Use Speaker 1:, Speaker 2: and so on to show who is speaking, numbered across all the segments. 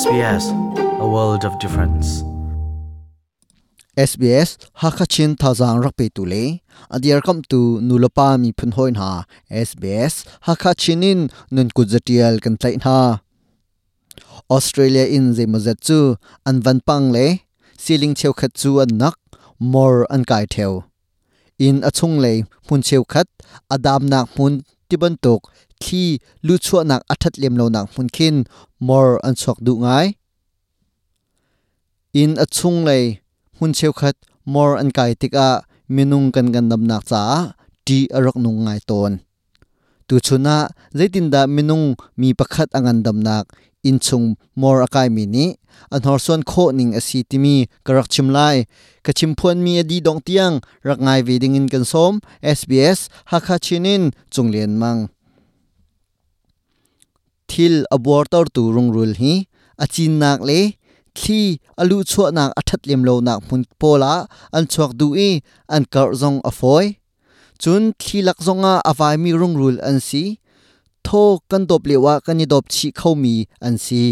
Speaker 1: SBS a world of difference.
Speaker 2: SBS Hakachin thazang rakpe tu le adiar kam tu nulopa mi phun hoin ha. SBS Hakachinin nun kuzatial kan tlai Ha. Australia in ze mazat chu an van pang le. Ceiling cheu khat chu an nak more an kai theo in achung le mun cheu khat, adam nak mun, tiban tok khi lu chua nak athat lem lo nak mun khin more an chok du ngai in achung le hun cheu khat more an kai tika minung kan gan dam nak cha ti arak nung ngai ton tu chuna zaitin da minung mi pakhat angan dam nak in chung more akai mi ni an hor son kho ning asi timi karak chim lai ka chim phuan mi adi dong tiang rak ngai ve ding in kan som sbs hakha chinin chunglen mang thil abor tor tu rung rul hi achin nak le thli alu chho nak athat lem lo nak mun pola, an chuak du i an kar zong a foi chun thi lak zonga avai mi rung rul an si. Tho kan dop lewa kan ni dop chi khau mi an si.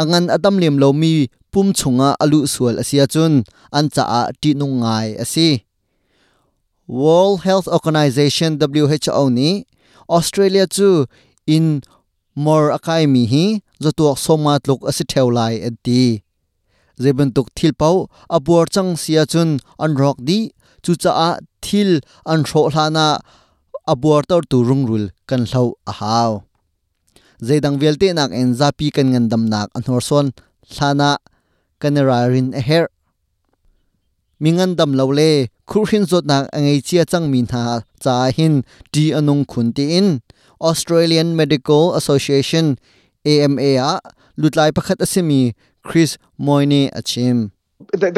Speaker 2: Angan adam lem lo mi, pum chunga alu sual asia chun, an cha a ti nung ngai asi World Health Organization WHO ni, Australia chu, in mor akai mi hi, zotuak soma tluk asi theulai ati zeben tuk thil pau, abuar chang sia chun an rok di, chu cha a thil an tho hlana abuar tor tu rung rul kan hlo a haw zeidang velte nak en zapi kan ngan dam nak an hor son hlana kan rin a her. Mingan dam lo le khurhin zot nak angai chia chang min ha cha hin ti anung khun ti in. Australian Medical Association AMA ลุดลายประคัดอสิมีคริสมอยเนอชิม
Speaker 3: have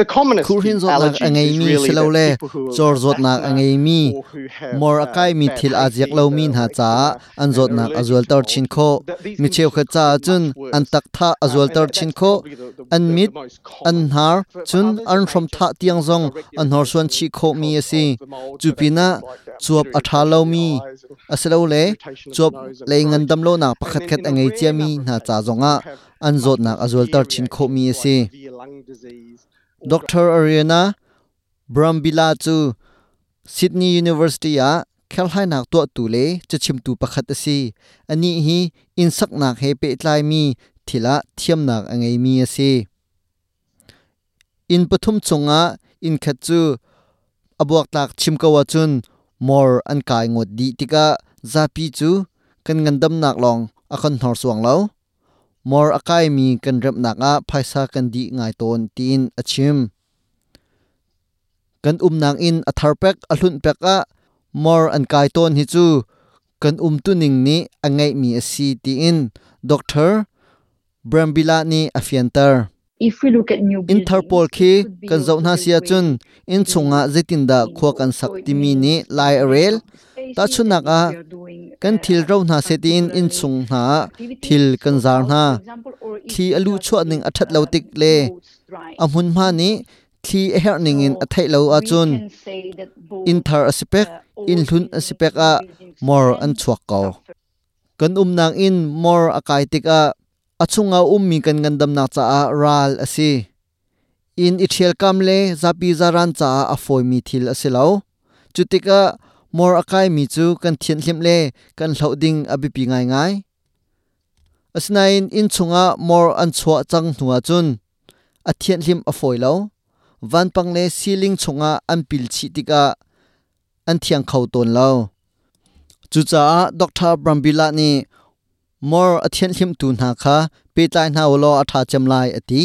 Speaker 3: zot nak angai
Speaker 2: mi
Speaker 3: or who have, mor uh, akai mi thil hay aziak lo min ha cha eczema an zot nak azwal mold, chin kho. mi cheu kha cha chun an tak
Speaker 2: tha azwal tor that- chin kho.
Speaker 3: probably the- the- an the- mit the most an common. har For- for chun others, an it may from just tha be tiang zong. direct an hor suan irritation chi kho mi ด
Speaker 2: รอารีนาบรัมบิลาจูซิดนีย์ยูนิเวอร์ซิตี้อาเคลไหนักตัวตูเลจะชิมตูปะขัดสีอันนี้ฮีอินสักนักเฮเปตลายมีทีละเทียมนักไงมีสิอินปฐมสงฆ์อินคัจูอบวกตักชิมกวาจุนมอร์อันกายงดดีติกะซาปีจูกันงันดำนักลองอคันหอสวงแล้ว mor akai mi kan rep nak a phaisa kan di ngai ton tin achim. Kan um nang in a thar pek a hlun pek a mor an kai ton hi chu. Kan um tu ning ni angai mi a si ti in. Doctor brambila ni afiantar
Speaker 4: if we look at new in tharpol khi kan zauna very sia chun.
Speaker 2: in chunga zetin da khwa kan sak ti mi ni lai spaces
Speaker 4: ta chu kan thil ro na se tin in chung
Speaker 2: na
Speaker 4: thil kan zar na thi alu chho ning a that lo tik le clothes a mun ma ni
Speaker 2: thi a her ning in a thai lo a chun.
Speaker 4: In
Speaker 2: thar a sipek
Speaker 4: in hlun a sipek a, mor an
Speaker 2: chuak ko kan um nang in, mor a kai tik a. A chunga um mi kan ngandam na cha a ral a si. In ithial kam le zapi zaran cha a foi mi thil a asilo chutika มอร์อคายมีจูกันเทียนเลีมเล่กันเหลาดิงอบิปีง่ายง่ายอสนายอินชงะมอร์อันชัวจังหนัวจุนอเทียนเลีมอฟอยเลาวันปังเล่ซีลิงชงะอันปิลชิติกะอันเทียงเขาตนเลาจุจ้าด็อกทาบรัมบิลานี่มอร์อเทียนเลีมตูนหาคาเปตายนาวลออธาจำลายอตี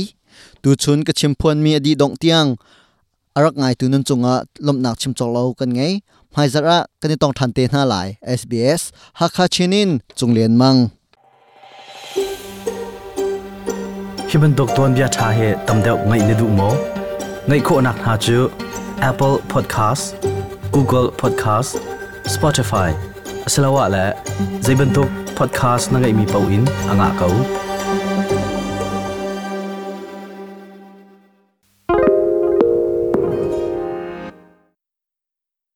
Speaker 2: ตูชุนกับชิมพวนมีอดีดงเตียงอรักไงตูนันจงะลมหนักชิมจอกเลากันไง ไฮซาระก็นี่ต้องทันเตน่าหลาย SBS ฮักคาชินินจงเลียนมัง
Speaker 1: คิบันดกตอนบียชาเฮตำเดวไงนดูโมไงโคนักหาจู Apple Podcast Google Podcast Spotify สลาวะและ z เป็นตัว Podcast นั่งไงมีเป้าอินอ่างเขา